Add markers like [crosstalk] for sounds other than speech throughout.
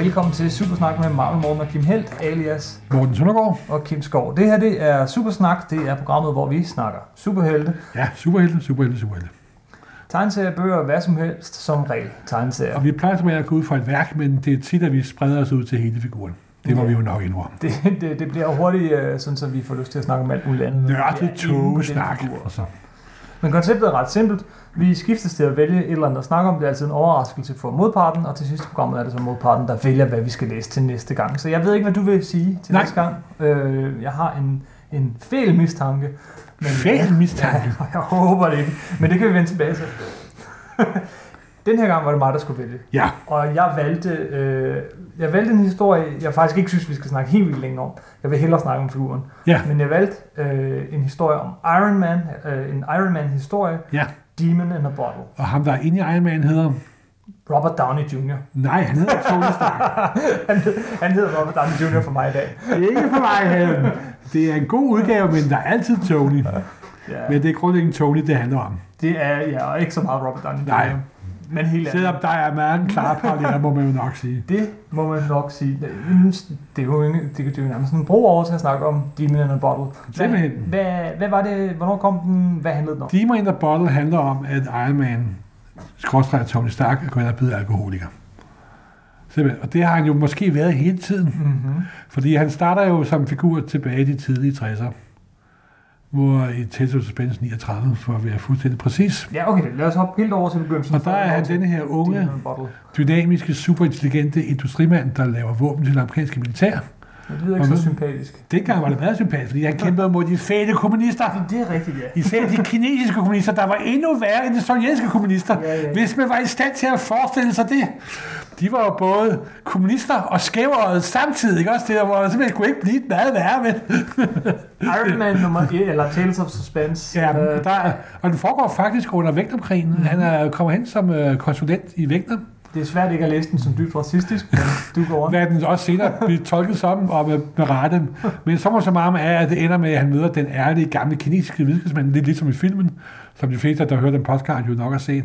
Velkommen til Supersnak med Marvel Morten og Kim Helt, alias Morten Søndergaard. og Kim Skov. Det her det er Supersnak, det er programmet, hvor vi snakker superhelte, Ja, superhelte, superhelte, superhelte. tegneserier, bøger, hvad som helst, som regel tegneserier. Og vi plejer som at gå ud fra et værk, men det er tit, at vi spreder os ud til hele figuren. Det må Ja. vi jo nok indrømme. Det, det, det bliver hurtigt, øh, sådan så vi får lyst til at snakke om alt muligt andet. Nørdet togesnak. figur. Men konceptet er ret simpelt. Vi skiftes til at vælge et eller andet at snakke om. Det er altid en overraskelse for modparten, og til sidst i programmet er det så modparten, der vælger, hvad vi skal læse til næste gang. Så jeg ved ikke, hvad du vil sige til Nej. næste gang. Øh, jeg har en, en fæl mistanke. Men, Fæl mistanke? [laughs] Ja, jeg håber det ikke, men det kan vi vende tilbage til. [laughs] Den her gang var det mig, der skulle vælge. Ja, Og jeg valgte, øh, jeg valgte en historie, jeg faktisk ikke synes, vi skal snakke helt vildt længe om. Jeg vil hellere snakke om figuren. ja, Men jeg valgte øh, en historie om Iron Man, øh, en Iron Man historie, ja. Demon in a Bottle. Og ham, der er inde i Iron Man, hedder... Robert Downey Jr. Nej, han hedder Tony Stark. [laughs] han, han hedder Robert Downey Jr. for mig i dag. Ikke for mig, Helen. Det er en god udgave, men der er altid Tony. Ja, Men det er grundlæggende Tony, det handler om. det er ja, og ikke så meget Robert Downey Jr. Nej. Men helt Selvom der er mange klare paralleller, må man jo nok sige. Det må man nok sige. Det er jo, en- det er jo nærmest en bro over til at snakke om Demon in a Bottle. Hvad, Simpelthen. hvad, hvad var det? Hvornår kom den? Hvad handlede den om? Demon in the Bottle handler om, at Iron Man, skråstreget Tony Stark, er gået ind og blevet alkoholiker. Simpelthen. Og det har han jo måske været hele tiden. Mm-hmm. Fordi han starter jo som figur tilbage i de tidlige 60'er. Hvor i Tales Suspense 39, for at være fuldstændig præcis. Ja, okay. Lad os hoppe helt over til begyndelsen. Og der er han denne her unge, dynamiske, superintelligente industrimand, der laver våben til det amerikanske militær. Det lyder ikke så Og- sympatisk. Dengang var det meget sympatisk, fordi han kæmpede mod de fæle kommunister. Det er rigtigt, ja. Især de kinesiske kommunister, der var endnu værre end de sovjetiske kommunister. Ja, ja, ja. Hvis man var i stand til at forestille sig det. De var jo både kommunister og skævere samtidig, ikke også? Det var simpelthen kunne ikke blive meget værre, men... [laughs] Iron Man nummer 1, eller Tales of Suspense. Ja, øh, der, er- og den foregår faktisk under Vietnamkrigen. Han er, kommer hen som øh, konsulent i Vietnam, det er svært ikke at læse den som dybt racistisk, men [laughs] du går on. hvad den også senere [laughs] bliver tolket som, og med, med rette. Men så må så meget er, at det ender med, at han møder den ærlige gamle kinesiske videnskabsmand, lidt ligesom i filmen, som de fleste, der hørt den podcast, jo nok har set.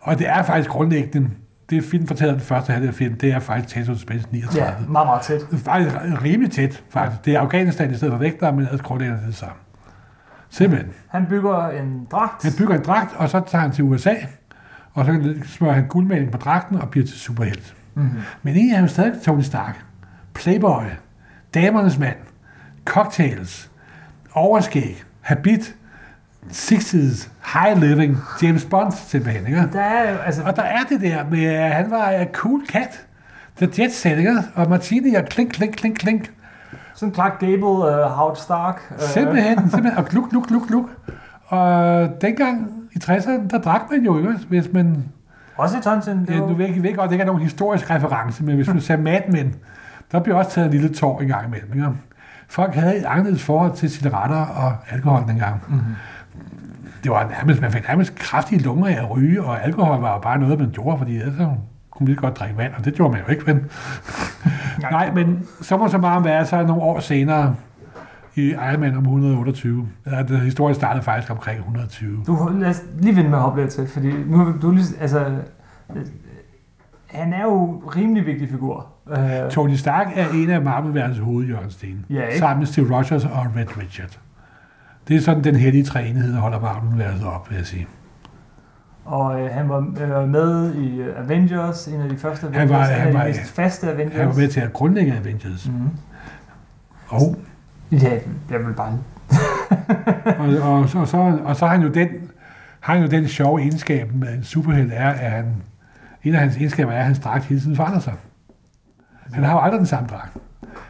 Og det er faktisk grundlæggende, det film fortæller den første halvdel af filmen, det er faktisk Tales of Suspense 39. Ja, meget, meget tæt. Faktisk rimelig tæt, faktisk. Det er Afghanistan i stedet for vægter, men ellers grundlæggende det samme. Simpelthen. Han bygger en dragt. Han bygger en dragt, og så tager han til USA, og så smører han guldmaling på dragten og bliver til superhelt. Mm-hmm. Men egentlig er han stadig Tony Stark. Playboy, damernes mand, cocktails, overskæg, habit, 60's, high living, James Bond simpelthen, ikke? Der er jo, altså, Og der er det der med, at han var en cool cat. The Jet Set, ikke? Og Martini og klink, klink, klink, klink. sådan Clark Gable, uh, Howard Stark. Uh, Simpelthen, simpelthen. Og gluk, gluk, gluk, gluk. Og dengang i 60'erne, der drak man jo, ikke? Hvis man Også i Tonsen. Det Ja, du ved, jeg ved godt, det ikke er nogen historisk reference, men hvis du ser Mad Men, der bliver også taget en lille tår en gang imellem. Ikke? Folk havde et anderledes forhold til cigaretter og alkohol dengang. Mhm. Det var nærmest, man fik nærmest kraftige lunger af at ryge, og alkohol var jo bare noget, man gjorde, fordi ellers så kunne lige godt drikke vand, og det gjorde man jo ikke. Men... Nej, men så må så meget være, så nogle år senere, i Iron Man om 128, ja, det historien startede faktisk omkring 120. Du, lad os lige vende med at hoppe lidt til, fordi nu du lige, altså, øh, han er jo rimelig vigtig figur. Uh, Tony Stark er en af Marvel-verdens hovedhjørnsten. Ja, ikke? sammen med Steve Rogers og Red Richard. Det er sådan den hellige træenighed, der holder Marvel-universet op, vil jeg sige. og øh, han var øh, med i øh, Avengers, en af de første Han Avengers, var- en han af de var- mest faste Avengers. Han var med til at grundlægge Avengers. Mm. Og, Ja, jeg vil bare... [laughs] og, og, og, og, så, og så har han jo den, har han jo den sjove egenskab med en superhelt, er, at han, en af hans egenskaber er, at hans dragt hele tiden forandrer sig. Han har jo aldrig den samme dragt.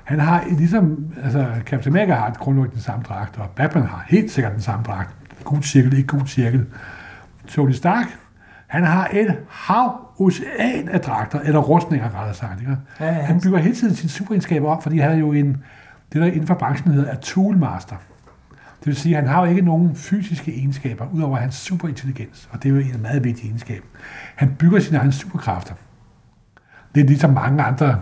Han har ligesom, altså Captain America har grundlæggende den samme dragt, og Batman har helt sikkert den samme dragt. Gud cirkel, ikke gud cirkel. Tony Stark, han har et hav ocean af dragter, eller rustninger rettere sagt. Ikke? Ja, ja, Han han, bygger hele tiden sine superegenskaber op, fordi han er jo en, det der inden for branchen hedder, er toolmaster. Det vil sige, at han har jo ikke nogen fysiske egenskaber, udover hans superintelligens, og det er jo en meget vigtig egenskab. Han bygger sine egne superkræfter. Det er ligesom mange andre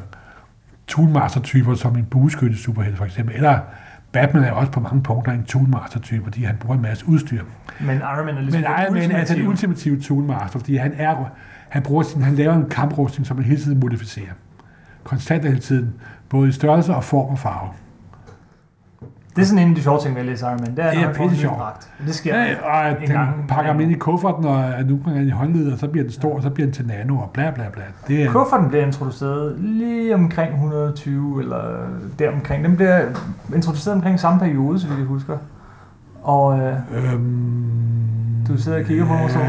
toolmaster-typer, som en bueskytte superhelt for eksempel, eller Batman er også på mange punkter en toolmaster-type, fordi han bruger en masse udstyr. men Iron Man er ligesom Men Iron Man er altså den ultimative toolmaster, fordi han, er, han, bruger sin, han laver en kamprustning, som han hele tiden modificerer. konstant hele tiden, både i størrelse og form og farve. Det er sådan en af de sjove ting ved at læse Iron Man. Det er, Det er pisse sjovt. Det sker. Ja, og en den gang. pakker dem ind i kufferten, og er nu gange i håndledet, og så bliver den stor, og så bliver den til nano, og bla bla bla. Det er, Kufferten bliver introduceret lige omkring 120, eller deromkring. Den bliver introduceret omkring samme periode, så vidt jeg husker. Og øh, øhm, Du sidder og kigger på mig, så er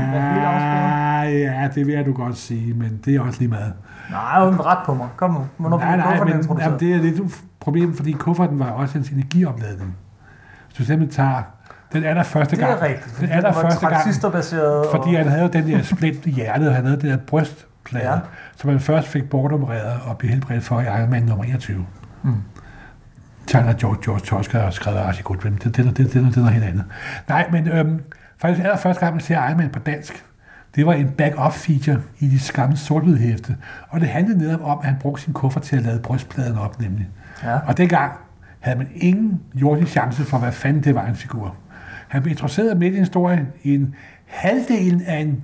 helt? Ja, det vil jeg du godt sige, men det er også lige meget. nej, uden ret på mig. Kom nu. Hvornår nej, nej, men jamen, det er lidt et problem, fordi kufferten var også hans energiopladning. Hvis du simpelthen tager den er der første det er gang, rigtigt. den er var første gang, fordi han havde den der splint i hjertet, og han havde den der brystplade, Ja. som han først fik bortopereret og blev helbredt for i Iron Man nummer 21. Mm. Tegner George, George Tosca og skrevet af Archie Goodwin. Det, det, det, det, det, det er noget helt andet. Nej, men øhm, faktisk allerførste gang, man ser Iron Man på dansk, det var en back-up feature i de skamme sort hæfte. Og det handlede netop om, at han brugte sin kuffert til at lade brystpladen op, nemlig. ja. Og dengang havde man ingen jordisk chance for, hvad fanden det var en figur. Han blev introduceret midt i historien i en halvdelen af en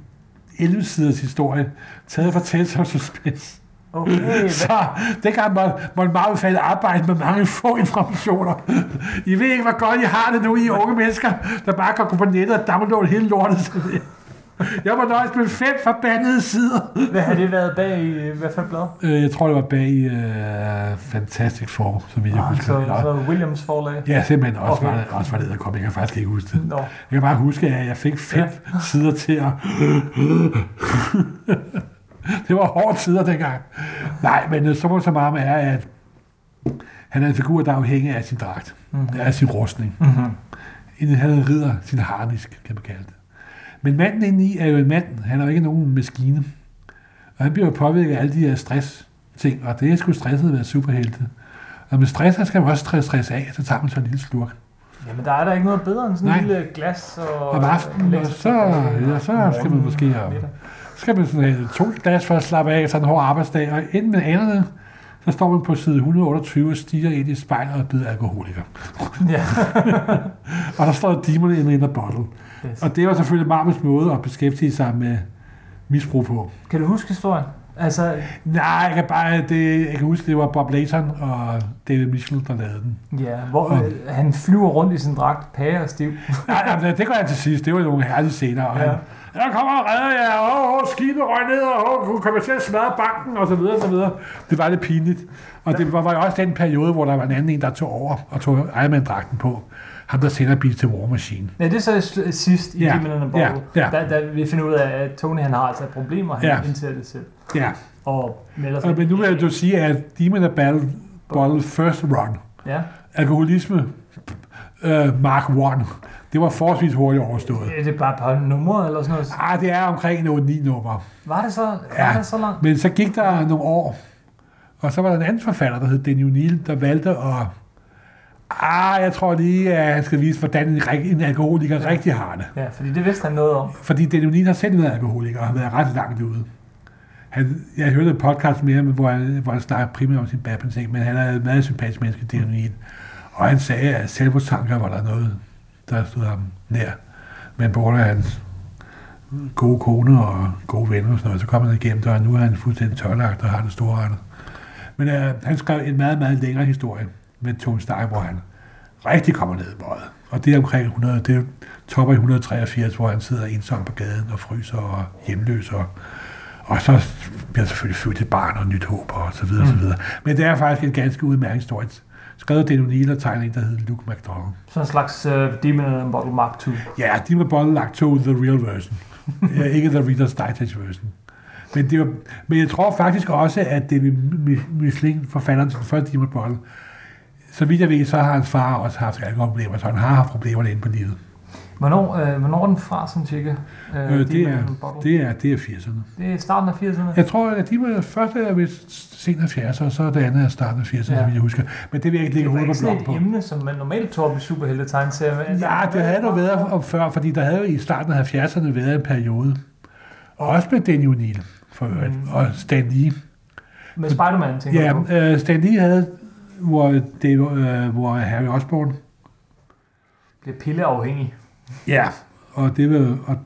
11-siders historie, taget fra Tales of Suspense. Okay, [laughs] Så dengang må, må en meget falde arbejde med mange få informationer. I ved ikke, hvor godt I har det nu, I unge mennesker, der bare kan gå på nettet og downloade hele lortet. Jeg var nøjes med fem forbandede sider. hvad har det været bag i øh, hvad for et blad? Øh, Jeg tror, det var bag i uh, Fantastic Four, som vi jeg Ah, husker. så, så Williams forlag. Ja, simpelthen også Okay. var også var det, der kom. Jeg kan faktisk ikke huske det. Nå, Jeg kan bare huske, at jeg fik fem ja. sider til at... det var hårde tider dengang. Nej, men øh, så må så meget med er, at han er en figur, der er afhængig af sin dragt. Mhm. Af sin rustning. mm-hmm. Han er ridder, sin harnisk, kan man kalde det. Men manden indeni er jo en mand. Han er jo ikke nogen maskine. Og han bliver jo påvirket af alle de her stress ting, og det er sgu stresset at være superhelte. Og med stress, så skal man også stress, af, så tager man så en lille slurk. Jamen, der er der ikke noget bedre end sådan en Nej. lille glas og... Om aftenen, og så, ja, så skal man måske have, så skal man sådan have to glas for at slappe af, sådan en hård arbejdsdag, og inden man aner det, så står man på side 128 og stiger ind i spejlet og er blevet alkoholiker. Ja. [laughs] Og der står Demon in a bottle. Yes. Og det var selvfølgelig Marvels måde at beskæftige sig med misbrug på. Kan du huske historien? Altså, Nej, jeg kan bare, det, jeg kan huske, det var Bob Layton og David Mitchell, der lavede den. ja, hvor øh, han flyver rundt i sin dragt, pære og stiv. Nej, jamen, det gør jeg til sidst. Det var nogle herlige scener. Og Ja. han, jeg kommer og redder jer, åh, oh, skibet røg ned, og oh, kommer til at smadre banken, og så videre, og så videre. Det var lidt pinligt. Og det var, var jo også den periode, hvor der var en anden en, der tog over og tog Iron Man-dragten på. Ham, der senere blev til War Machine. Ja, det er så sidst i Ja, Demon and ja, ja. Da, da vi finder ud af, at Tony han har altså et problem, og han Ja. indser det selv. Ja, Og melder sig. og, men nu vil jeg jo sige, at Demon and Battle Bottle First Run, Ja, alkoholisme, uh, Mark 1, det var forholdsvis hurtigt overstået. er det bare et par numre eller sådan noget? Ah, det er omkring en 8-9 nummer. Var det så, var Ja. det så langt? Men så gik der nogle år, og så var der en anden forfatter, der hed Daniel Neal, der valgte at... Ah, jeg tror lige, at han skal vise, hvordan en, en alkoholiker Ja. rigtig har det. Ja, fordi det vidste han noget om. Fordi Daniel Neal har selv været alkoholiker og har været ret langt ude. Han, jeg hørte et podcast med ham, hvor han, hvor han snakkede primært om sin batman ting, men han er et meget sympatisk menneske, Daniel Neal. Og han sagde, at selvmordstanker var der noget, der stod ham nær. Men på grund af hans gode kone og gode venner og sådan noget, så kom han igennem det, og nu er han fuldstændig tørlagt og har det store rettet. Men øh, han skrev en meget, meget længere historie med Tony Stark, hvor han rigtig kommer ned i bøjet. Og det er omkring 100, det topper i 183, hvor han sidder ensom på gaden og fryser og hjemløs. Og, og så bliver selvfølgelig født et barn og nyt håb og så videre, mm. så videre. Men det er faktisk en ganske udmærket historie. Skrevet af Daniel Neal og tegner en, der hedder Luke McDonald. Sådan en slags uh, Demon and the Bottle Mark 2. Ja, de var både lagt to the real version. ja, ikke the Reader's Digest version. Men, det var, men jeg tror faktisk også, at det er Michelin, forfatteren til den første Demon Bottle, så vidt jeg ved, så har hans far også haft alkoholproblemer, så han har haft problemerne inde på livet. Hvornår, øh, hvornår er den fra, sådan cirka? Øh, Øh, det, er, det, er, det er 80'erne. det er starten af 80'erne? Jeg tror, at de var første er vist sent af 80'erne, og så er det andet er starten af 80'erne, Ja. ja. som jeg husker. Men det vil jeg ikke det lægge hovedet ikke på sådan blok et på. emne, som man normalt tog op i superhelte tegneserier. Ja, det havde du været om før, fordi der havde jo i starten af 70'erne været en periode, og også med Daniel O'Neill, for øvrigt, Mm. og Stan Lee. Med Spider-Man, tænker Ja, du på? øh, Stan Lee havde, hvor, det, øh, hvor Harry Osborn, Bliver pilleafhængig ja, og det var, og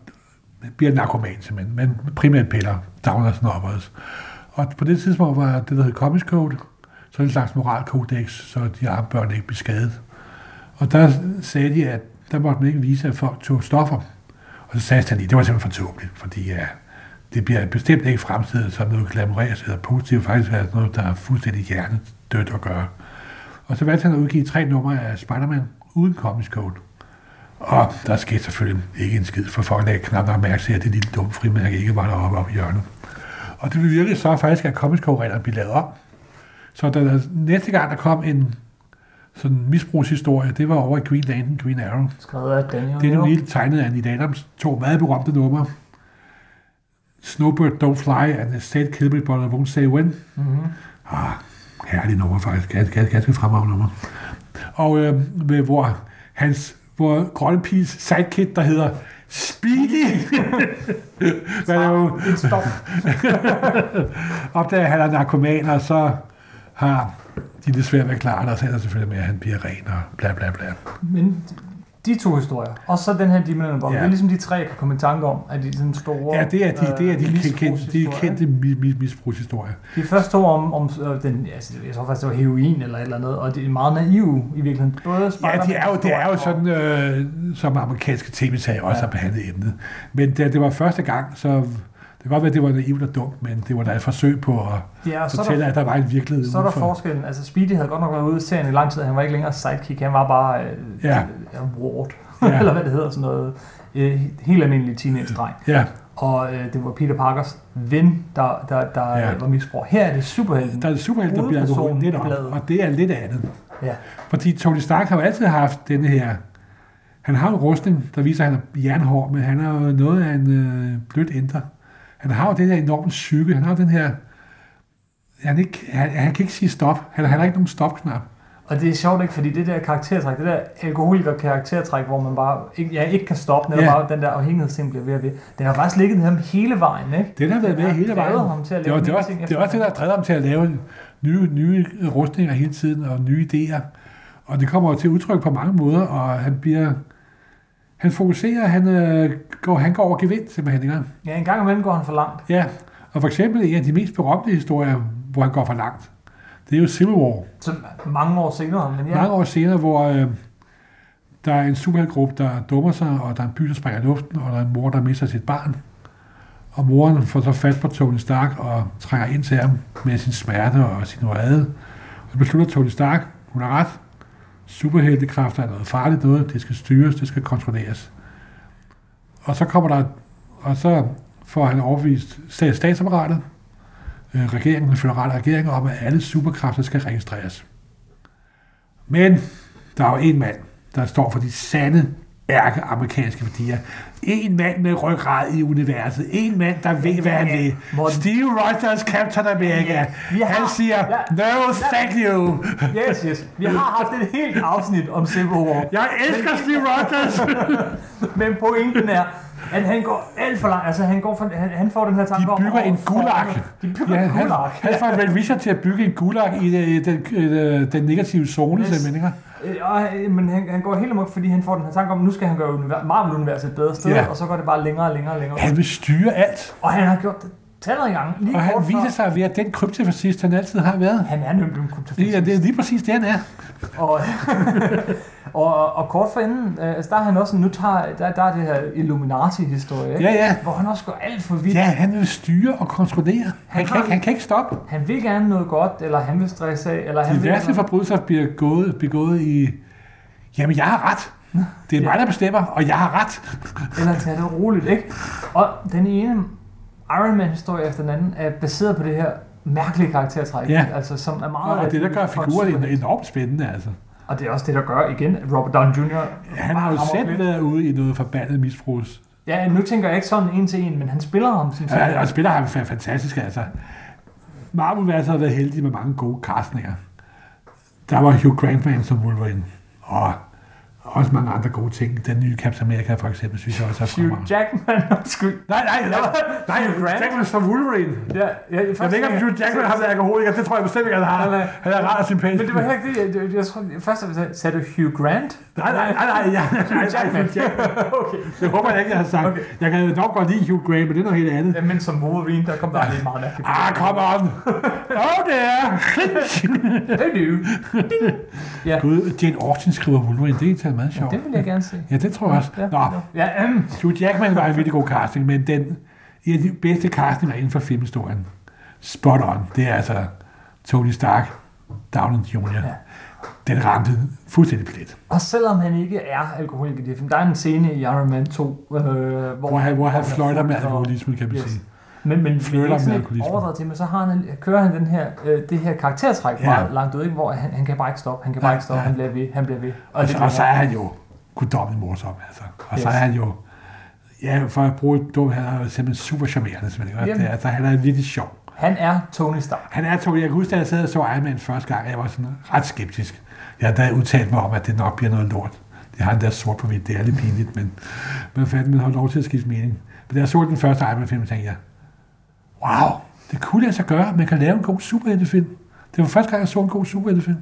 bliver narkoman simpelthen, men primært piller, downers and. Og på det tidspunkt var det, der hed Comics Code, så en slags moralkodex, så de andre børn ikke blev skadet. Og der sagde de, at der måtte man ikke vise, at folk tog stoffer. Og så sagde Stanley, det var simpelthen for tåbeligt, fordi ja, det bliver bestemt ikke fremstillet som noget glamorøst eller positivt, faktisk er noget, der er fuldstændig hjernedødt at gøre. Og så valgte han at udgive tre numre af Spider-Man uden Comics Code. Og der skete selvfølgelig ikke en skid, for folk lagde knap nok mærke til, at det lille dumme frimærke ikke var deroppe oppe i hjørnet. Og det virkelig så faktisk, at Comics Code-reglerne blev lavet om. Så da der, næste gang der kom en sådan misbrugshistorie, det var over i Green Lantern, Green Arrow. Skrevet af Daniel Det er O'Neill. lige tegnet af Annie Adams, to meget berømte numre. Snowbird Don't Fly and the State But I Won't Say When. Mm-hmm. Ah, herlig nummer faktisk. Ganske, ganske, ganske fremragende nummer. Og øh, med, hvor hans hvor Grønne Piges sidekick, der hedder Speedy, [laughs] hvad er jo, stop. [laughs] opdager, han er narkoman, og så har de det svært ved at klare det, og så ender selvfølgelig med, at han bliver ren og bla bla bla. Men de to historier, og så den her Demon Bomb, Ja. det er ligesom de tre, jeg kan komme i tanke om, at de er sådan store Ja, det er de, det er de, øh, kendte, de kendte mi- mi- misbrugshistorier. De første to om, om øh, den, altså, jeg tror faktisk, det var heroin eller et eller andet, og det er meget naive i virkeligheden. Både Ja, det er jo, det er jo sådan, øh, som amerikanske tv-serier også Ja. har behandlet emnet. Men da det var første gang, så det kan godt være, at det var naivt og dumt, men det var da et forsøg på at Ja, fortælle, der, at der var en virkelighed så er der udenfor. forskellen. Altså Speedy havde godt nok været ude i serien i lang tid, han var ikke længere sidekick, han var bare øh, Ja. øh, ward, Ja. [laughs] eller hvad det hedder, sådan noget øh, helt almindelig teenage-dreng. Ja, Og øh, det var Peter Parkers ven, der, der, der Ja. var misbrug. Her er det superhelten. der er en superhelt, der bliver lidt bladet. og det er lidt andet. Ja. Fordi Tony Stark har jo altid haft denne her... Han har en rustning, der viser, at han er jernhård, men han er jo noget af en øh, blødt ændre. Han har jo den her enorme psyke. Han har den her... Han, ikke, han, han kan ikke sige stop. Han, han har ikke nogen stopknap. Og det er sjovt ikke, fordi det der karaktertræk, det der alkoholiker karaktertræk, hvor man bare ikke, ja, ikke kan stoppe, netop Ja. bare den der afhængighedsting bliver ved og ved. Den har faktisk ligget ham hele vejen, ikke? Den har været med hele drevet vejen. ham til at Det var, lave det, var, nye ting det var også det, der drev ham til at lave nye, nye rustninger hele tiden, og nye idéer. Og det kommer jo til udtryk på mange måder, og han bliver... Han fokuserer, han, øh, går, han går over gevind simpelthen. Ikke? Ja, en gang imellem går han for langt. Ja, og for eksempel en af de mest berømte historier, hvor han går for langt, det er jo Civil War. Så mange år senere, men Ja. Mange år senere, hvor øh, der er en superheltgruppe, der dummer sig, og der er en by, der springer i luften, og der er en mor, der mister sit barn. Og moren får så fat på Tony Stark og trænger ind til ham med sin smerte og sin vrede. Og så beslutter Tony Stark, hun har ret. Superheltekræfter er noget farligt noget. Det skal styres, det skal kontrolleres. Og så kommer der, og så får han overvist stats- statsapparatet, øh, regeringen, den føderale regering, om, at alle superkræfter skal registreres. Men der er jo en mand, der står for de sande ærke amerikanske værdier. En mand med ryggrad i universet. En mand, der ved, hvad han Ja, vil. Morten. Steve Rogers, Captain America. Vi har- Han siger, Ja. no, thank you. Yes, yes. Vi har haft et helt afsnit om Civil War. Jeg elsker Steve Rogers. [laughs] Men pointen er, at han går alt for langt. Altså, han, går for, han, han får den her tanke De om... bygger at en gulag. [laughs] De bygger Ja, en han, gulag. han får Red Richard til at bygge en gulag i øh, den, øh, den negative zone, Yes. simpelthen. Ikke? Øh, Og, men han, han går helt amok, fordi han får den her tanke om, at nu skal han gøre univer- Marvel-universet et bedre sted, Ja. og så går det bare længere og længere og længere. Han vil styre alt. Og han har gjort det talrige gange. Lige Og han viser sig at være den kryptofascist, han altid har været. Han er nemlig en kryptofascist. Ja, det er lige præcis det, han er. Og, [laughs] og, og kort forinden, øh, altså der er han også, nu tager, der, der er det her Illuminati-historie, ikke? Ja, ja. hvor han også går alt for vidt. Ja, han vil styre og kontrollere. Han, Han kan, ikke, han kan ikke stoppe. Han vil gerne noget godt, eller han vil stresse af, eller han De vil... værste forbrydelser bliver gået, begået i... Jamen, jeg har ret. Det er mig, der bestemmer, og jeg har ret. Eller tage det roligt, ikke? Og den ene Iron Man-historie efter den anden er baseret på det her mærkelige karaktertræk, Ja. altså som er meget... Og det, der gør figuren enormt spændende, altså. Og det er også det, der gør, igen, Robert Downey Jr. Han har jo selv lidt. været ude i noget forbandet misbrugs. Ja, nu tænker jeg ikke sådan en til en, men han spiller ham som. Ja, og spiller ham fa- fantastisk, altså. Marvel har været heldig med mange gode castninger. Der var Hugh Grant med som Wolverine. Og Og også mange andre gode ting. Den nye Captain America for eksempel, synes jeg også er Hugh fremragende. Jackman, [laughs] undskyld. Nej, nej, nej, nej, Hugh. Jackman som Wolverine. Ja, ja, Jeg ved ikke, om Hugh Jackman har været alkoholiker. Det tror jeg bestemt ikke, han har. Nej. Han er rar og sympatisk. Men det var heller ikke det. Jeg, jeg, jeg tror, først sagde, du Hugh Grant? Nej, nej, nej, nej, nej. Hugh Jackman. [laughs] okay. Det håber jeg ikke, jeg har sagt. Okay. Jeg kan dog godt lide Hugh Grant, men det er noget helt andet. Ja, men som Wolverine, der kom der lige meget mærkeligt. Ah, come on. [laughs] Oh, det er. Hello. Ding. Ja, Gud, Jane Austen skriver Wolverine. Det er taget meget sjovt. det vil jeg gerne se. Ja, det tror jeg også. Ja, Nå, ja, um, Hugh Jackman var en virkelig god casting, men den en af de bedste castinger inden for filmhistorien. Spot on. Det er altså Tony Stark, Downey Jr. Ja. Den ramte fuldstændig plet. og selvom han ikke er alkoholiker i det film, der er en scene i Iron Man 2, øh, hvor, Hvor han, hvor han er fløjter med fuld og- alkoholisme, kan man Yes. sige. Men, men Flirter det er sådan overdrevet til, men så har han, kører han den her, øh, det her karaktertræk Ja. meget langt ud, ikke? hvor han, han kan bare ikke stoppe, han kan bare ikke stoppe, ja. han bliver ved, han bliver ved. Og, så, bliver og så er han. jo guddommelig morsom, altså. Og så Yes. er han jo, ja, for at bruge et dumt, han er simpelthen super charmerende, simpelthen. Jamen. Er- altså, han er virkelig sjov. Han er Tony Stark. Han er Tony, jeg kan huske, da jeg sad og så Iron Man første gang, jeg var sådan ret skeptisk. Jeg har da udtalt mig om, at det nok bliver noget lort. Det har han der sort på hvidt, det er lidt pinligt, men man fandt, man har lov til at skifte mening. Men da jeg så den første Iron Man film, tænkte jeg, wow, det kunne lade sig gøre, man kan lave en god superheltefilm. Det var første gang, jeg så en god superheltefilm.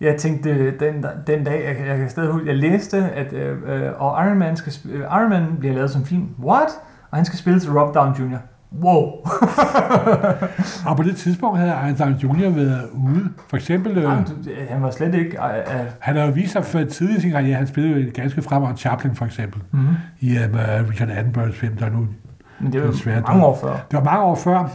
Jeg tænkte øh, den, den dag, jeg, jeg kan stadig huske, jeg læste, at øh, øh, og Iron Man, skal, øh, Iron Man bliver lavet som film. What? Og han skal spille til Rob Downey Jr. Wow. [laughs] Og på det tidspunkt havde Iron Downey Jr. været ude. For eksempel, øh, Jamen, du- han var slet ikke... Øh, øh, han har jo vist sig for tidligere i sin karriere, han spillede jo ganske fremragende Chaplin for eksempel, mm-hmm. i um, uh, Richard Attenboroughs film, der nu Men det var Det er svært, mange år før. Det var mange år før,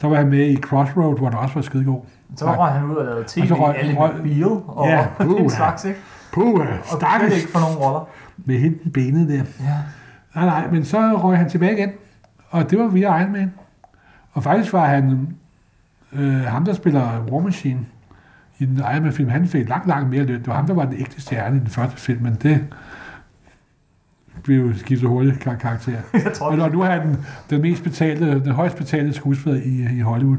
så var han med i Crossroad, hvor han også var skidegod. Så røg han ud og lavede tv, Og så røg- alle røg- med Beal og Ja, ja, [laughs] den slags, ikke? Puh, Og slet stakkels ikke for nogle roller. med hende benet der. Ja. Nej, nej, men så røg han tilbage igen, og det var via Iron Man. Og faktisk var han, øh, ham der spiller War Machine i den Iron film, han fik langt, langt mere løn. Det var ham, der var den ægte stjerne i den første film, men det blev skiftet hurtigt kar- karakter. [laughs] Jeg tror, Og nu er han den, den mest betalte, den højst betalte skuespiller i, i Hollywood.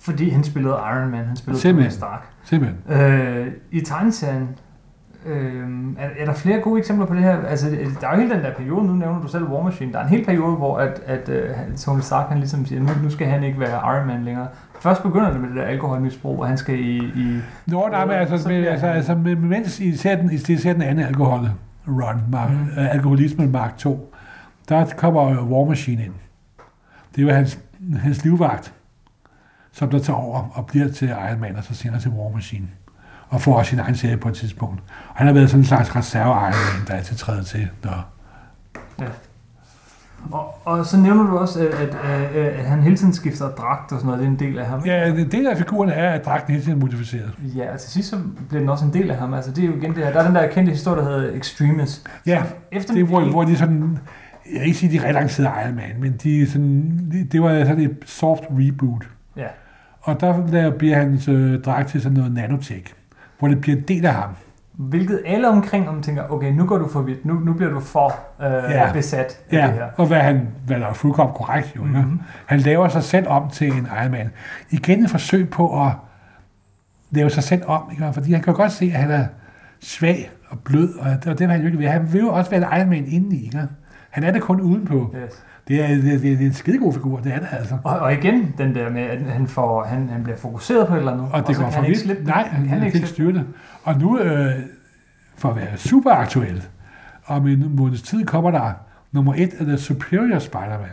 fordi han spillede Iron Man, han spillede Tony Simpelthen. Stark. Simpelthen. Øh, I tegneserien, øh, er, er der flere gode eksempler på det her? Altså, der er jo hele den der periode, nu nævner du selv War Machine, der er en hel periode, hvor at, at uh, Tony Stark han ligesom siger, nu, nu skal han ikke være Iron Man længere. Først begynder det med det der alkoholmisbrug, og han skal i... i Nå, nej, men altså, Så med, altså, altså med, mens I ser den, I ser den anden alkohol, run, mark, mm. uh, alkoholismen mark 2, der kommer War Machine ind. Det er jo hans, hans livvagt, som der tager over og bliver til Iron Man, og så senere til War Machine. Og får også sin egen serie på et tidspunkt. Og han har været sådan en slags reserve Iron Man, der er til træde til, når Og, og så nævner du også, at, at, at, at han hele tiden skifter dragt og sådan noget. Det er en del af ham. Ja, en del af figuren er, at dragten hele tiden er modificeret. Ja, og til sidst så bliver den også en del af ham. Altså, det er jo igen det her. Der er den der kendte historie, der hedder Extremis. Ja, Efter det er, hvor, hvor de sådan, jeg vil ikke sige, de relancerede Iron Man, men de sådan, det, det var sådan et soft reboot. Ja. Og der bliver hans øh, dragt til sådan noget nanotech, hvor det bliver en del af ham. Hvilket alle omkring ham tænker, okay, nu går du for vidt. Nu, nu bliver du for øh, Ja. besat af det Ja, her. og hvad, han, hvad der er fuldkommen korrekt jo. Mm-hmm. Han laver sig selv om til en Man. Igen et forsøg på at lave sig selv om, ikke? fordi han kan godt se, at han er svag og blød, og det, og det vil han jo ikke være. Han vil jo også være en Man indeni. Ikke? Han er det kun udenpå. Yes. Det er, det, er, det er en skidegod figur, det er det altså. Og, og igen, den der med, at han, får, han, han bliver fokuseret på et eller andet. Og det så går kan for han ikke vidt. slippe Nej, den. han kan ikke slippe styre det. Og nu, øh, for at være super aktuel, om en måneds tid kommer der nummer et af The Superior Spider-Man.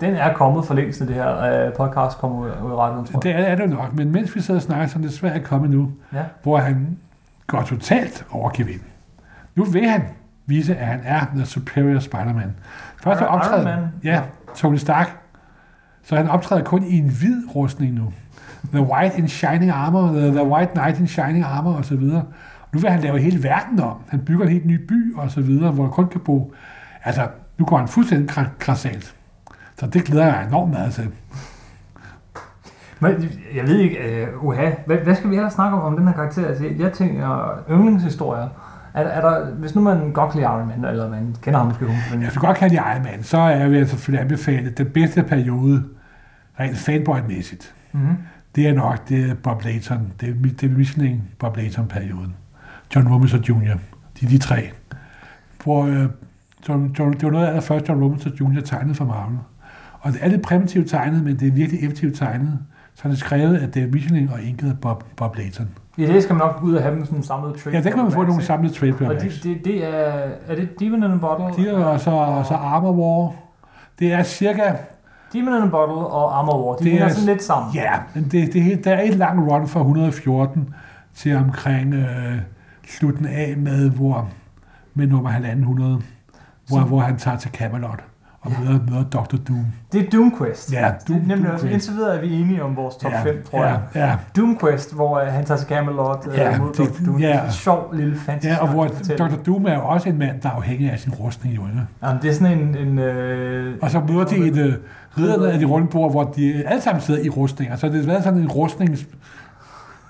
den. Er kommet for længst, det her øh, podcast kommer ud, ud i radioen, tror jeg. Det er, er det nok, men mens vi sidder og snakker, så er det svært at komme nu, Ja. hvor han går totalt over gevind. Nu vil han vise, at han er The Superior Spider-Man. Iron optræden, Man? ja, Tony Stark. Så han optræder kun i en hvid rustning nu. The White in Shining Armor, The, the White Knight in Shining Armor osv. Nu vil han lave hele verden om. Han bygger en helt ny by og så videre, hvor der kun kan bo. Altså, nu går han fuldstændig kra- krassalt. Så det glæder jeg enormt meget til. Men jeg ved ikke, uh, uha, hvad, hvad skal vi ellers snakke om, om den her karakter? Altså, jeg tænker yndlingshistorier. Er, er der, hvis nu man godt kan lide Iron Man, eller man kender ham måske men Hvis du godt kan lide Iron Man, så er jeg selvfølgelig anbefale den bedste periode, rent fanboy-mæssigt. mm-hmm. Det er nok det er Bob Layton. Det er, det er Michelin Bob Layton-perioden. John Robinson Jr. De, de tre. Hvor øh, John, John, det var noget af det første, John Robinson Jr. tegnede for Marvel. Og det er lidt primitivt tegnet, men det er virkelig effektivt tegnet. Så er det skrevet af David Michelin og inket af Bob, Bob Layton. I det skal man nok gå ud og have dem sådan samlet trade. Ja, der kan man få nogle samlede trade Og det, det, det er, er det Demon in a Bottle? De er, og, så, og så Armor War. Det er cirka... Demon in a Bottle og Armor War, de Det er- sådan lidt sammen. Ja, men det, det, er- der er et langt run fra 114 til omkring øh, slutten af med, hvor, med nummer 100, hvor, Så- hvor han tager til Camelot og Ja. møder Dr. Doom. Det er Doom Quest. Ja, det er Doom- nemlig Doom også, indtil videre er vi enige om vores top 5, tror jeg. Ja, ja, Doom Quest, hvor uh, han tager til Camelot uh, Ja, mod det- Dr. Doom. ja. Det er en sjov lille fantasy. ja, og hvor. Dr. Doom er jo også en mand, der er afhængig af sin rustning, jo, ikke? Jamen, det er sådan en... en øh, Og så møder de et øh, ridderne af de runde bord, hvor de alle sammen sidder i rustninger. Så det været sådan en rustnings...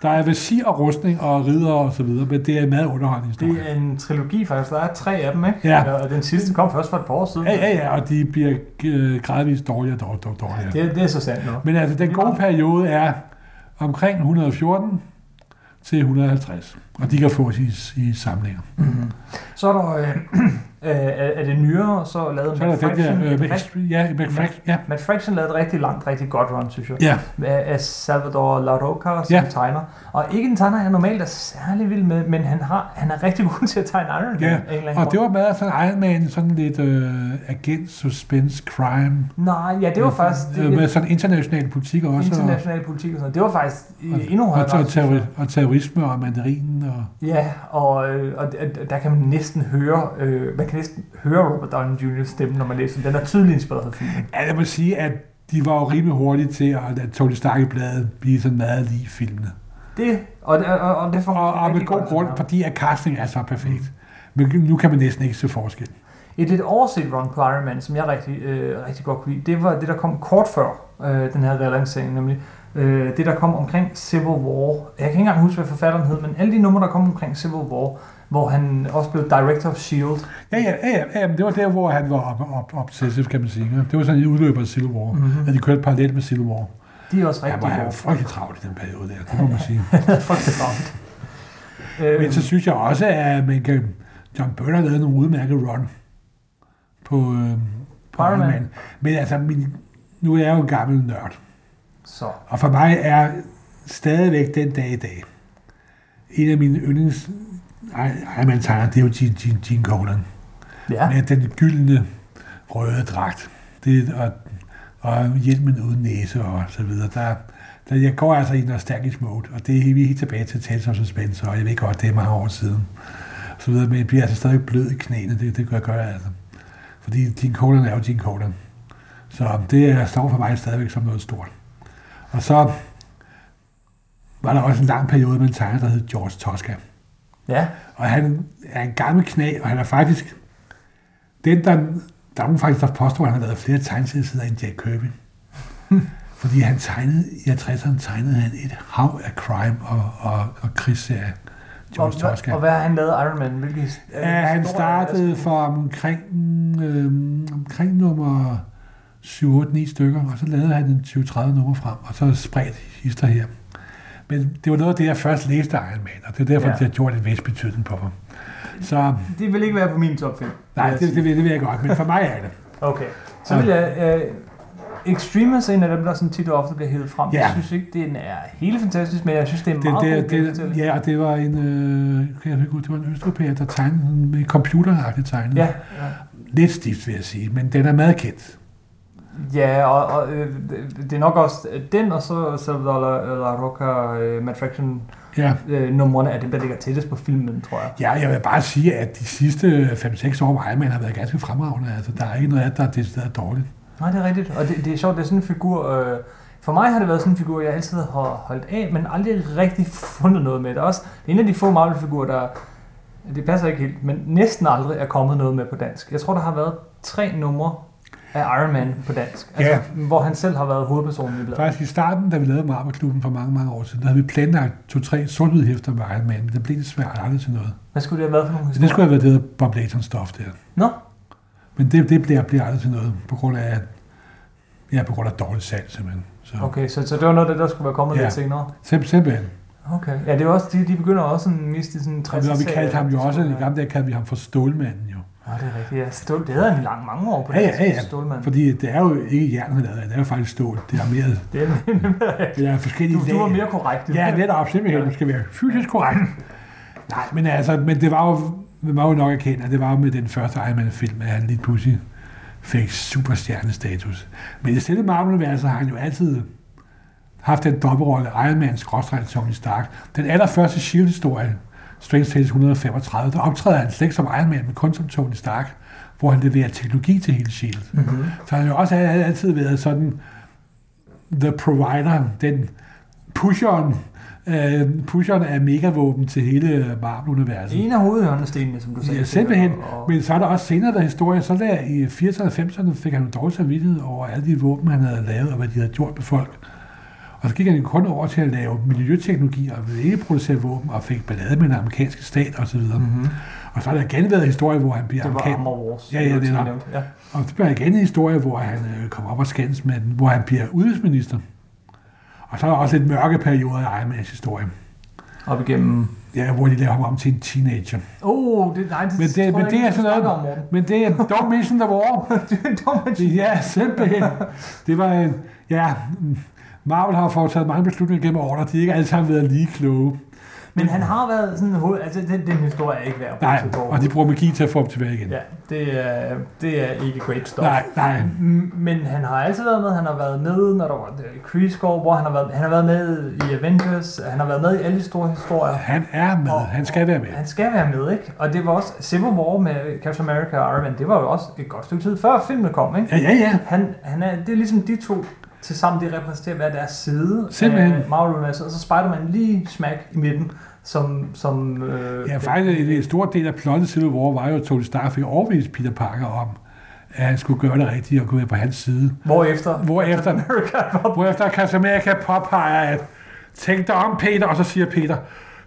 Der er visir og rustning og ridder og så videre, men det er en meget underholdende historie. Det er en trilogi faktisk. Der er tre af dem, ikke? Ja. Og den sidste kom først for et par år siden. Ja, ja, ja, og de bliver øh, gradvist dårligere og dårligere. dårligere. Det, det er så sandt nok. Men altså, den gode periode er omkring 114 til 150, og de kan fås i, i samlinger. Mm-hmm. Så er der... Øh, [clears throat] øh, er, er det nyere, så lavede Så Matt den der... Fraction... Øh, Matt- med, ja, med Fraction, ja, Matt Fraction lavede et rigtig langt, rigtig godt run, synes jeg. ja, Af af Salvador La Roca, som Ja. tegner. Og ikke en tegner, jeg normalt er særlig vild med, men han, har, han er rigtig [laughs] god til at tegne Iron Man. Ja, en og det var meget sådan Iron Man, sådan lidt øh, agent, suspense, crime. Nej, ja, det var faktisk... Øh, med sådan international politik også. international politik og sådan. Det var faktisk og, endnu og, højere og, og, terror, og terrorisme og mandarinen. Og, Ja, og, øh, og d- der kan man næsten høre, øh, man kan næsten høre Robert Downey Jr. stemme, når man læser den. Den er tydeligt inspireret af filmen. ja, jeg må sige, at de var jo rimelig hurtige til at lade Tony Stark i bladet blive sådan meget lige filmene. Det, og, og, og, og det får Og, og med god grund, fordi at casting er så perfekt. Men nu kan man næsten ikke se forskel. Et lidt overset run på Iron Man, som jeg rigtig, øh, rigtig godt kunne lide, det var det, der kom kort før øh, den her relancering, nemlig øh, det, der kom omkring Civil War. Jeg kan ikke engang huske, hvad forfatteren hed, men alle de numre, der kom omkring Civil War, hvor han også blev Director of S.H.I.E.L.D. Ja, ja, ja, ja, men det var der, hvor han var op, op, obsessive, kan man sige. Det var sådan en udløber af Civil War. Mhm. At de kørte parallelt med Civil War. De er også Han rigtig var gode. jo frygtelig travlt i den periode der, det må man sige. [laughs] Frygtelig travlt. Men så synes jeg også, at man kan, John Byrne har lavet nogle udmærkede run på, øh, på Iron Man. Man. Men altså, min, nu er jeg jo en gammel nørd. så. Og for mig er stadigvæk den dag i dag, en af mine yndlings Iron Man tegner, det er jo Gene, Gene, Gene Colan. Ja. Med den gyldne røde dragt. Det, og, og hjelmen uden næse og så videre. Der, der, jeg går altså i nostalgisk mode, og det er vi helt tilbage til Tales of Suspense, og jeg ved godt, det er mange år siden. Så videre, men jeg bliver altså stadig blød i knæene, det, det gør jeg gøre altså. Fordi Gene Colan er jo Gene Colan. Så det er- står for mig stadigvæk som noget stort. Og så var der også en lang periode med en tegner, der hed George Tosca. Ja. Og han er en gammel knæ, og han er faktisk den, der... Der er nogen faktisk, der påstår, at han har lavet flere tegneserier end Jack Kirby. [laughs] Fordi han tegnede, i 60'erne tegnede han et hav af crime og, og, og krigsserier. Og, George Tosca. og hvad har han lavet Iron Man? Hvilke his- Ja, han startede for omkring, øhm, omkring nummer 7, 8, 9 stykker, og så lavede han en 20-30 nummer frem, og så spredt hister her. Men det var noget af det, jeg først læste Iron Man, og det er derfor, Ja. det har gjort en vis betydning på mig. Så Det vil ikke være på min top 5. nej, det, det, ved- det ved jeg godt, men for mig er det. Okay. Så vil jeg... Øh, Extremis er en af dem, der sådan tit og ofte bliver hævet frem. Ja. Jeg synes ikke, den er helt fantastisk, men jeg synes, det er en Det, meget det, god det, ja, og det var en, øh, kan jeg huske, det var en østeuropæer, der tegnede med computeragtigt tegnet. Ja, ja. Lidt stift, vil jeg sige, men den er meget kendt. Ja, og, og øh, det- er nok også den, og så Salvador La, Roca, øh, Matt Fraction Ja. øh, numrene er dem, der ligger tættest på filmen, tror jeg. Ja, jeg vil bare sige, at de sidste 5-6 år med Iron Man har været ganske fremragende. Altså, der er ikke noget af det, der er decideret dårligt. Nej, det er rigtigt. Og det, det er sjovt, det er sådan en figur... Øh, for mig har det været sådan en figur, jeg altid har holdt af, men aldrig rigtig fundet noget med det. Også det er en af de få Marvel-figurer, der... Det passer ikke helt, men næsten aldrig er kommet noget med på dansk. Jeg tror, der har været tre numre af Iron Man på dansk. Altså, Ja. Hvor han selv har været hovedpersonen i bladet. Faktisk i starten, da vi lavede Marvel-klubben for mange, mange år siden, der havde vi planlagt to-tre sort hæfter med Iron Man, men det blev desværre aldrig til noget. Hvad skulle det have været for nogle historier? det skulle have været det der Bob Layton stof der. Nå, Men det, det bliver, bliver aldrig til noget, på grund af, ja, på grund af dårligt salg simpelthen. Så okay, så, så det var noget af det, der skulle være kommet Ja. lidt senere. Sim, simpelthen. Okay. Ja, det er også, de, de begynder også sådan miste sådan en Og vi, og vi kaldte ham jo også, i gamle dage kaldte vi ham for Stålmanden jo. Ja, det er rigtigt. Ja, stål, det havde i lang mange år på Ja, ja, ja, ja. Fordi det er jo ikke jern, lavede, det er jo faktisk stål. Det er mere, Det er, det er forskellige du, du var mere korrekt. Ja, netop, simpelthen. Du skal være fysisk korrekt. Nej, men altså, men det var jo, man må jo nok erkende, at det var jo med den første Iron Man-film, at han lige pludselig fik superstjernestatus. Men i selve Marvel-universet har han jo altid haft den dobbeltrolle Iron Man Tony Stark. Den allerførste S.H.I.E.L.D.-historie, Strange Tales 135, der optræder han slet ikke som Iron Man, men kun som Tony Stark, hvor han leverer teknologi til hele S.H.I.E.L.D. Mm-hmm. Så han har jo også altid været sådan the provider, den pusheren, øh, pusheren af megavåben til hele Marvel-universet. En af hovedhjørnestenene, som du sagde. Ja, simpelthen. Og, Men så er der også senere der historie, så der i 80'erne og 90'erne fik han jo dårlig samvittighed over alle de våben, han havde lavet, og hvad de havde gjort med folk. Og så gik han kun over til at lave miljøteknologi og ville ikke producere våben, og fik ballade med den amerikanske stat osv. Mm. mm-hmm. Og så har der igen været historie, hvor han bliver Det var amerikan- Armor Wars. Ja, ja, det er nok. Ja. Og det bliver igen en historie, hvor han øh, kommer op og skændes med hvor han bliver udenrigsminister. Og så er der også lidt mørke perioder i Iron Mans historie. Op igennem... Ja, hvor de laver ham om til en teenager. Oh, det, nej, det, Men det, tror men jeg det er sådan noget, Om, men det er don't mission the war. [laughs] det er en dum Det- Ja, simpelthen. Det var en, ja, Marvel har foretaget mange beslutninger gennem årene, og de ikke alle sammen været lige kloge. Men han har været sådan hoved... Altså, den, den historie er ikke værd at bruge Nej, og de bruger magi til at få dem tilbage igen. Ja, det er, det er ikke great stuff. Nej, nej. Men han har altid været med. Han har været med, når der var Kree hvor han har været, han har været med i Avengers. Han har været med i alle de store historier. Han er med. Og- Han skal være med. Han skal være med, ikke? Og det var også Civil War med Captain America og Iron Man. Det var jo også et godt stykke tid før filmen kom, ikke? Ja, ja, ja. Han, han er, det er ligesom de to til sammen, de repræsenterer hver deres side Simpelthen. af Marvel-universet. Og så Spider-Man lige smack i midten, som... som øh, Ja, faktisk en, en stor del af plottet Civil War var jo, at Tony Stark fik overbevist Peter Parker om, at han skulle gøre det rigtigt og gå med på hans side. Hvorefter... Hvorefter- America Hvorefter Captain America påpeger, at tænk dig om, Peter, og så siger Peter,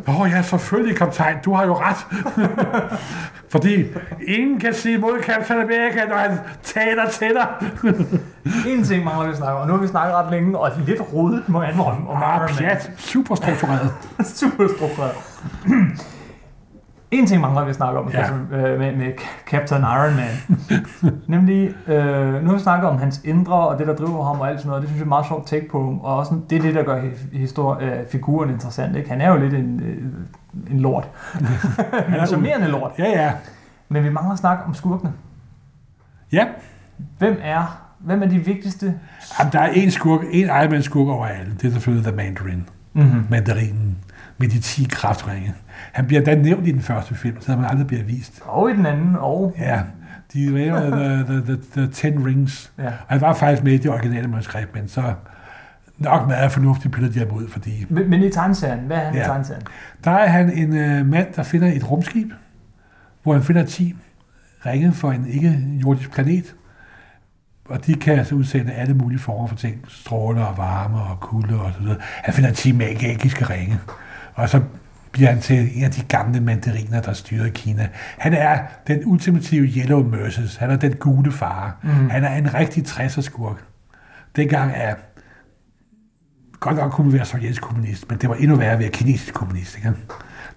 Åh ja, selvfølgelig, kaptajn, du har jo ret. [laughs] Fordi ingen kan sige mod Captain America, når han taler til dig. En ting mangler vi at snakke om, og nu har vi snakket ret længe, og lidt rodet må jeg indrømme. om Ah, Iron Man. pjat. Super struktureret. [laughs] En ting mangler vi at snakke om Ja. ja. med, med, med Captain Iron Man. [laughs] Nemlig, øh, nu har vi snakket om hans indre, og det der driver ham og alt sådan noget. Det synes jeg er et meget sjovt take på ham. Og også, det er det, der gør hi- histori- øh, figuren interessant. Ikke? Han er jo lidt en, øh, en lort. er [laughs] en charmerende lort. Ja, ja. Men vi mangler at snakke om skurkene. Ja, Hvem er, hvem er de vigtigste? Jamen, der er en skurk, en Iron Man skurk over alle. Det er selvfølgelig The Mandarin. Mm-hmm. Mandarinen med de 10 kraftringe. Han bliver da nævnt i den første film, så han aldrig bliver vist. Og i den anden, og... Ja, de laver [laughs] the, the, the, the Ten Rings. Ja. Og han var faktisk med i det originale manuskript, men så nok meget fornuftigt piller de ham ud, fordi Men, men i tegneserien, hvad er han Ja. i tegneserien? der er han en øh, mand, der finder et rumskib, hvor han finder 10 ringe for en ikke-jordisk planet, og de kan altså udsende alle mulige former for ting, stråler og varme og kulde og så videre. Han finder 10 magiske ringe, og så bliver han til en af de gamle mandariner, der styrer Kina. Han er den ultimative Yellow Mercies. Han er den gule far. Mm. Han er en rigtig 60'er skurk. Dengang er godt nok kunne man være sovjetisk kommunist, men det var endnu værre at være kinesisk kommunist. Ikke?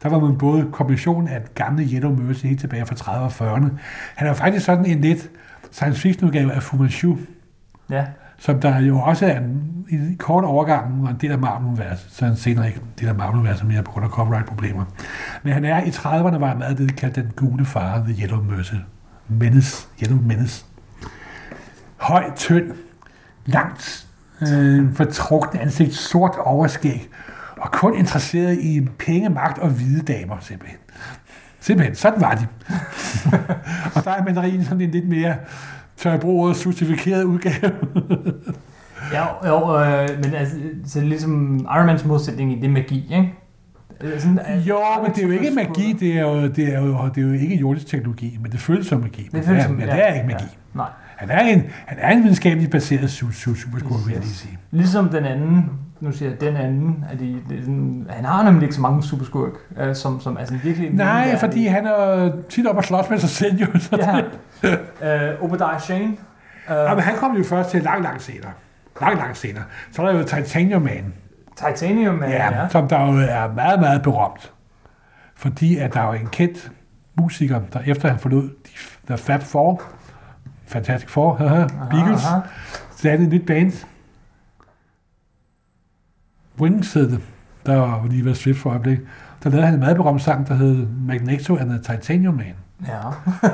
Der var man både kombinationen af gamle Yellow Mercy helt tilbage fra 30'erne og 40'erne. Han er faktisk sådan en lidt science fiction udgave af Fu Manchu, Ja som der jo også er en, en kort overgang og en del af Marvel-universet, så han senere ikke en del af Marvel-universet mere på grund af copyright-problemer. Men han er i 30'erne, var han meget det, de kaldte den gule far, The Yellow Mercy. Menace, Yellow Menace. Høj, tynd, langt, øh, fortrukne ansigt, sort overskæg, og kun interesseret i penge, magt og hvide damer, simpelthen. Simpelthen, sådan var de. [laughs] og der er mandarinen sådan en lidt mere, tør jeg bruge ordet, justifikeret udgave. [laughs] Ja, jo, øh, men altså, så det er ligesom Iron Mans modsætning i det er magi, ikke? Øh, Sådan, at- jo, men det er jo ikke magi, det er jo, det er jo, det er jo ikke jordisk teknologi, men det føles som magi. Men Det føles er, som- men ja, det er ikke magi. ja. Nej. Han er en, han er en videnskabeligt baseret su- su- superskurk, vil jeg lige sige. Ligesom den anden, nu siger jeg den anden, er de, det er sådan, han har nemlig ikke så mange superskurk, øh, som, som altså virkelig... Nej, fordi han er tit op og slås med sig selv, jo. Så Ja, [laughs] øh, Obadiah Shane. Øh, Ja, men han kom jo først til langt, langt senere. Langt, langt senere. Så er der jo Titanium Man. Titanium Man, ja, ja. som der jo er meget, meget berømt. Fordi at der er jo en kendt musiker, der efter han forlod de, der Fab Four, Fantastic Four, [laughs] haha, Beagles, aha. satte et nyt band. Wings hed det, der var lige ved Swift for øjeblik. Der lavede han en meget berømt sang, der hed Magneto and the Titanium Man. Ja.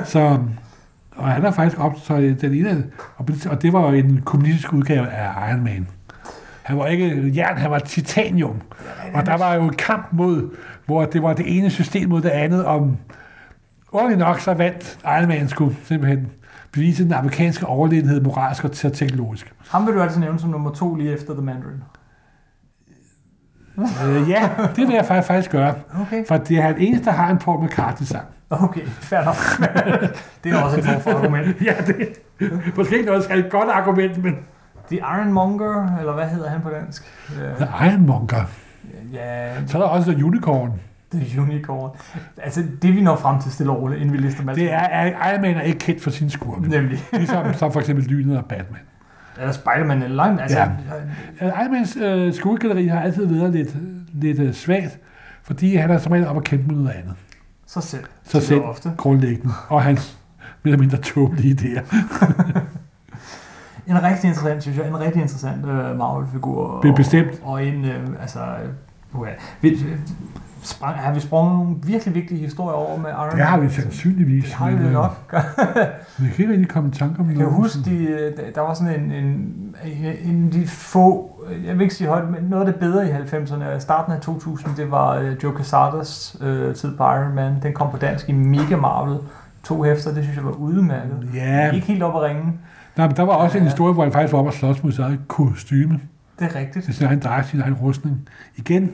Så, [laughs] og han er faktisk optaget til den ene, og, det var jo en kommunistisk udgave af Iron Man. Han var ikke jern, han var titanium. Og der var jo en kamp mod, hvor det var det ene system mod det andet, om ordentligt nok så vandt Iron Man skulle simpelthen bevise den amerikanske overlegenhed moralsk og teknologisk. Ham vil du altså nævne som nummer to lige efter The Mandarin. Øh, ja, det vil jeg faktisk, faktisk gøre. Okay. For det er den eneste, der har en Paul McCartney-sang. Okay, fair nok. [laughs] det er også et form for argument. [laughs] Ja, det måske ikke noget særligt godt argument, men The Ironmonger, eller hvad hedder han på dansk? The Ironmonger. Ja, Så er der også The Unicorn. The Unicorn. Altså, det vi når frem til stille og roligt, inden vi lister alle Det er, er Iron Man er ikke kendt for sin skurke. Nemlig. Ligesom som for eksempel Lynet og Batman. Eller Spider-Man eller langt. Altså, Ja. Iron Mans øh, skuegalleri har altid været lidt, lidt øh, svagt, fordi han er som regel op at kæmpe med noget andet. så selv. Så selv Ofte. grundlæggende. Og hans mere eller mindre tåbelige idéer. [laughs] En rigtig interessant, synes jeg, en rigtig interessant øh, Marvel-figur. Det er og- bestemt. Og en, øh, altså, øh, uha. Sprang, har vi sprunget nogle virkelig vigtige historier over med Iron Det har vi Man? sandsynligvis. Det har vi men, vel øh, nok. Men jeg kan ikke rigtig komme i tanke om Jeg kan noget. huske, de, der var sådan en, en, en af de få, jeg vil ikke sige højt, men noget af det bedre i 90'erne, starten af 2000, det var øh, Joe Quesadas øh, tid på Iron Man. Den kom på dansk i Mega Marvel. To hæfter, det synes jeg var udmærket. Ja, Ikke helt op at ringe. der, der var også en Ja. historie, hvor han faktisk var oppe og slås mod sit eget kostyme. Det er rigtigt. Det er sådan, han drejer sin egen rustning. Igen,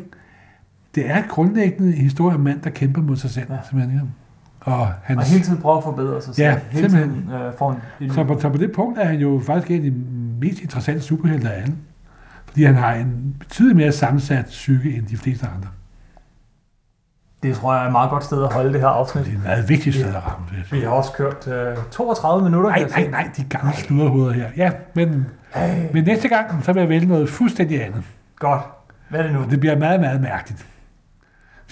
det er grundlæggende en historie om en mand, der kæmper mod sig selv. Simpelthen, ja. Og han, Og hele tiden prøve at forbedre sig selv. Ja, hele simpelthen. tiden øh, får en, en så, på, så på det punkt er han jo faktisk en af de mest interessante superhelte af alle. Fordi han har en betydeligt mere sammensat psyke end de fleste andre. Det tror jeg er et meget godt sted at holde det her afsnit. Det er et meget vigtigt sted at ramme det. Vi har også kørt øh, 32 minutter. Nej, nej, nej, de gamle sludderhoveder her. Ja, men, Hey, men næste gang, så vil jeg vælge noget fuldstændig andet. godt. Hvad er det nu? Og det bliver meget, meget mærkeligt.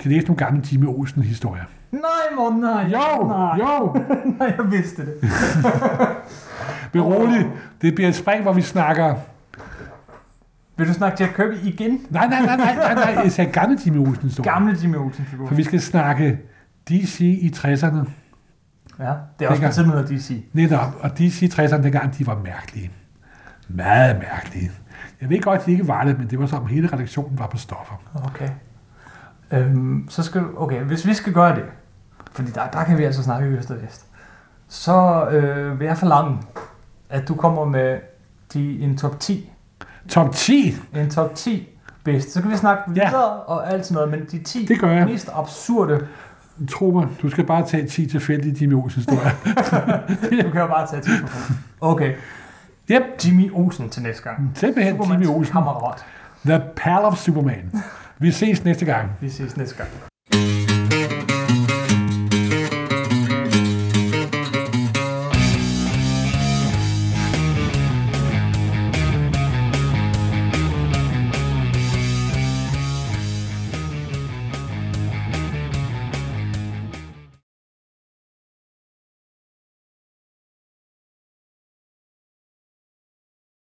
Skal læse nogle gamle Jimmy Olsen-historier. Nej, Morten, nej. Jo, nej. jo, [laughs] Nej, jeg vidste det. [laughs] men rolig. Det bliver et spring, hvor vi snakker... Vil du snakke Jack Kirby igen? Nej, nej, nej, nej, nej, nej. Jeg sagde gamle Jimmy Olsen-historier. Gamle Jimmy Olsen-figur. For vi skal snakke DC i 60'erne. Ja, det er også på Dengang. tide med DC. Netop. Og DC i 60'erne dengang, de var mærkelige. Meget mærkelige. Jeg ved godt, at de ikke var det, men det var som, hele redaktionen var på stoffer. Okay. Øhm, så skal du, okay, hvis vi skal gøre det, fordi der, der kan vi altså snakke i øst og vest, så øh, vil jeg forlange, at du kommer med de, en top 10. Top 10, En top 10 bedste. Så kan vi snakke Ja. videre og alt sådan noget, men de 10 det gør jeg. mest absurde, Tro mig, du skal bare tage 10 tilfældige Jimmy Olsen-historier. [laughs] du kan jo bare tage 10 på fod. Okay, yep, Jimmy Olsen til næste gang. simpelthen Jimmy Olsen. kammerat. The Pal of Superman. Vi ses næste gang. Vi ses næste gang.